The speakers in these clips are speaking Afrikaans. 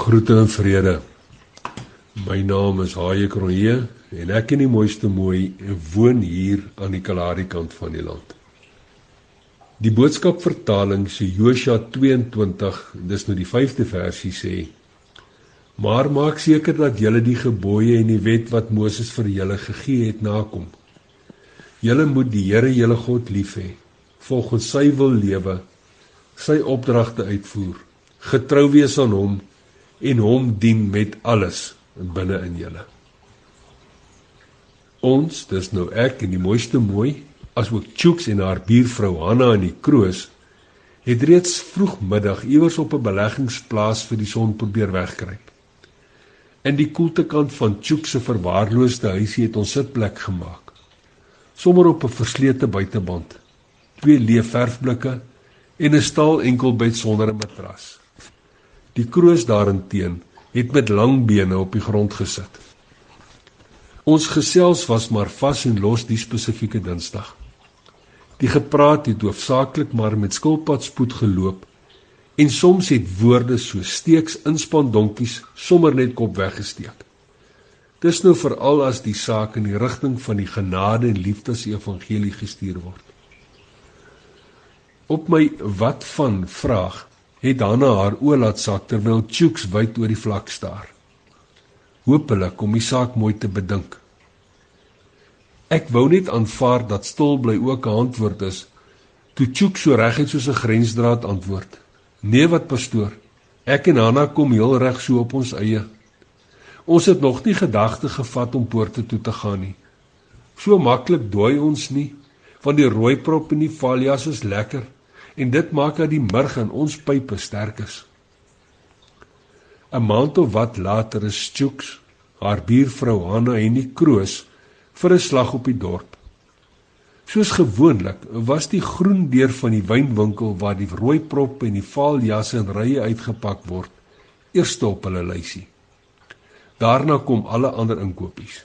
Groete en vrede. My naam is Haie Kronje en ek in die mooiste mooi woon hier aan die Kalahari kant van die land. Die boodskap vertaling se Josua 22, dis nou die 5de versie sê: Maar maak seker dat julle die gebooie en die wet wat Moses vir julle gegee het nakom. Julle moet die Here julle God lief hê, volgens sy wil lewe, sy opdragte uitvoer, getrou wees aan hom en hom dien met alles binne in julle. Ons, dis nou ek en die mooiste mooi, asook Chooks en haar buurvrou Hanna in die Kroos, het reeds vroegmiddag iewers op 'n beleggingsplaas vir die son probeer wegkruip. In die koelte kant van Chooks se verwaarloosde huisie het ons sitplek gemaak. Sommer op 'n verslete buiteband, twee leë verfblikke en 'n staal enkelbed sonder 'n matras. Die kroos daarenteen het met lang bene op die grond gesit. Ons gesels was maar vas en los die spesifieke Dinsdag. Die gepraat het hoofsaaklik maar met skilpadspoed geloop en soms het woorde so steeks inspan donkies sommer net kop weggesteek. Dis nou veral as die saak in die rigting van die genade en liefdes evangelie gestuur word. Op my wat van vraag het Hanna haar oë laat sak terwyl Chooks wyd oor die vlak staar. Hoopelik om die saak mooi te bedink. Ek wou net aanvaar dat stil bly ook 'n antwoord is. Toe Chooks so reguit soos 'n grensdraad antwoord: "Nee wat pastoor, ek en Hanna kom heel reg so op ons eie. Ons het nog nie gedagte gevat om poorte toe te gaan nie. So maklik dooi ons nie, want die rooi prop en die valjas is lekker." En dit maak dat die murg in ons pype sterk is. 'n Maand of wat later is Chooks, haar buurvrou Hanna en die Kroos vir 'n slag op die dorp. Soos gewoonlik was die groen deur van die wynwinkel waar die rooi proppe en die vaal jasse in rye uitgepak word, eerste op hulle lysie. Daarna kom alle ander inkopies.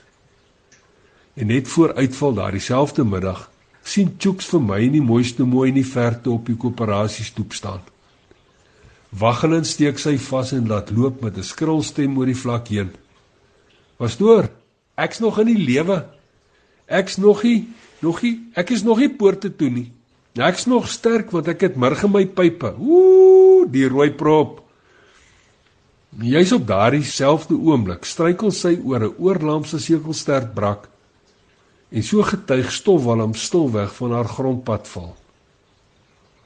En net voor uitval daardie selfde middag sien Chooks vir my nie mooiste mooi in die verte op die koöperasie stoep staan. Waggelend steek sy vas en laat loop met 'n skril stem oor die vlak heen. Pastoor, ek's nog in die lewe. Ek's nog nie, nog nie, ek is nog nie poorte toe nie. Ek's nog sterk want ek het murg in my pype. Ooh, die rooi prop. Jy's op daardie selfde oomblik struikel sy oor 'n oorlamp se sekelstert brak en so getuig stofwalm stilweg van haar grondpad val.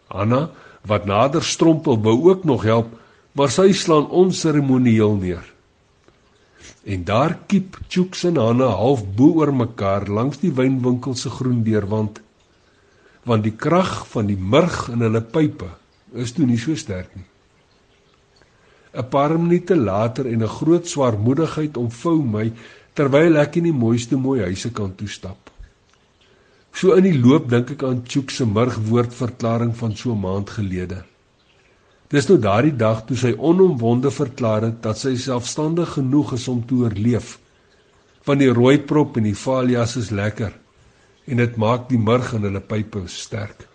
Anna, wat nader strompel, wou ook nog help, maar sy slaan onseremonieel neer. En daar kiep Chooks en Anna half bo oor mekaar langs die wynwinkel se groen deurwand, want die krag van die murg in hulle pype is toe nie so sterk nie. 'n Paar minute later en 'n groot swaarmoedigheid omvou my terwyl ek in die mooiste mooi huise kan toestap. So in die loop dink ek aan Chook se murgwoordverklaring van so 'n maand gelede. Dis nou daardie dag toe sy onomwonde verklaar het dat sy selfstandig genoeg is om te oorleef. Van die rooi prop en die valjas is lekker en dit maak die murg in hulle pype sterk.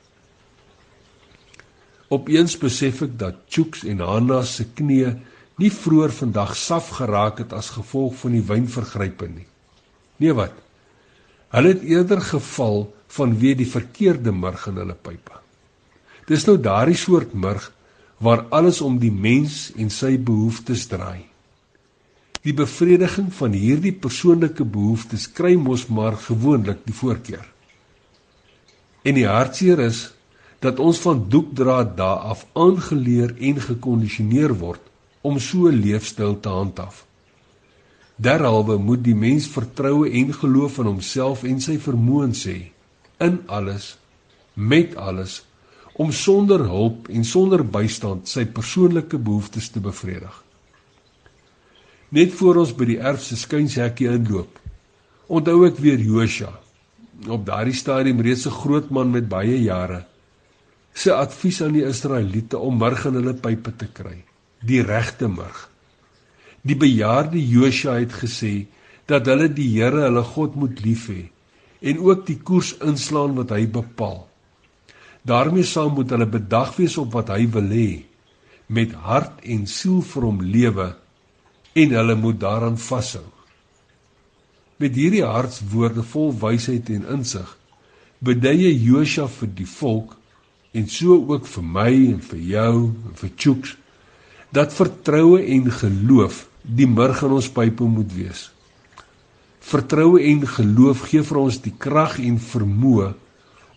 Opeens besef ek dat Chooks en Hanna se knieë nie vroeër vandag saf geraak het as gevolg van die wynvergrype nie. Nee wat? Hulle het eerder geval vanweë die verkeerde murg in hulle pype. Dis nou daardie soort murg waar alles om die mens en sy behoeftes draai. Die bevrediging van hierdie persoonlike behoeftes kry mos maar gewoonlik die voorkeur. En die hartseer is dat ons van doekdraad daar af aangeleer en gekondisioneer word om so 'n leefstyl te handhaaf. Derhalwe moet die mens vertroue en geloof in homself en sy vermoëns hê in alles met alles om sonder hulp en sonder bystand sy persoonlike behoeftes te bevredig. Net voor ons by die erf se skuinshekkie inloop, onthou ek weer Josua, op daardie stadium reeds 'n groot man met baie jare, sy advies aan die Israeliete om murg in hulle pype te kry die regte murg. Die bejaarde Josua het gesê dat hulle die Here hulle God moet lief hê en ook die koers inslaan wat hy bepaal. daarmee saam moet hulle bedag wees op wat hy wil hê met hart en siel vir hom lewe en hulle moet daaraan vashou. Met hierdie hartswoorde vol wysheid en insig beduie Josua vir die volk en so ook vir my en vir jou en vir Chuks dat vertroue en geloof die murg in ons pype moet wees. Vertroue en geloof gee vir ons die krag en vermoë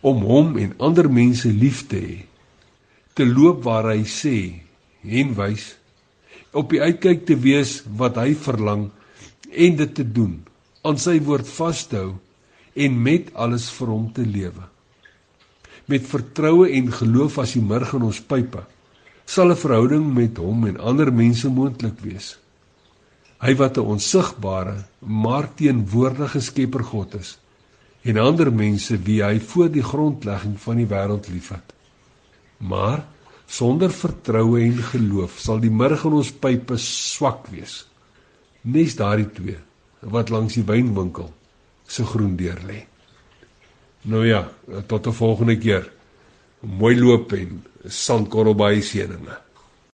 om hom en ander mense lief te hê. Te loop waar hy sê en wys op die uitkyk te wees wat hy verlang en dit te doen aan sy woord vashou en met alles vir hom te lewe. Met vertroue en geloof as die murg in ons pype sal 'n verhouding met hom en ander mense moontlik wees. Hy wat 'n onsigbare maar teenwoordige Skepper God is en ander mense wie hy voor die grondlegging van die wêreld liefhet. Maar sonder vertroue en geloof sal die murg in ons pype swak wees. Nes daardie twee wat langs die wynwinkel se groen deur lê. Nou ja, tot 'n volgende keer. Mooi loop en sandkorrel by seëninge.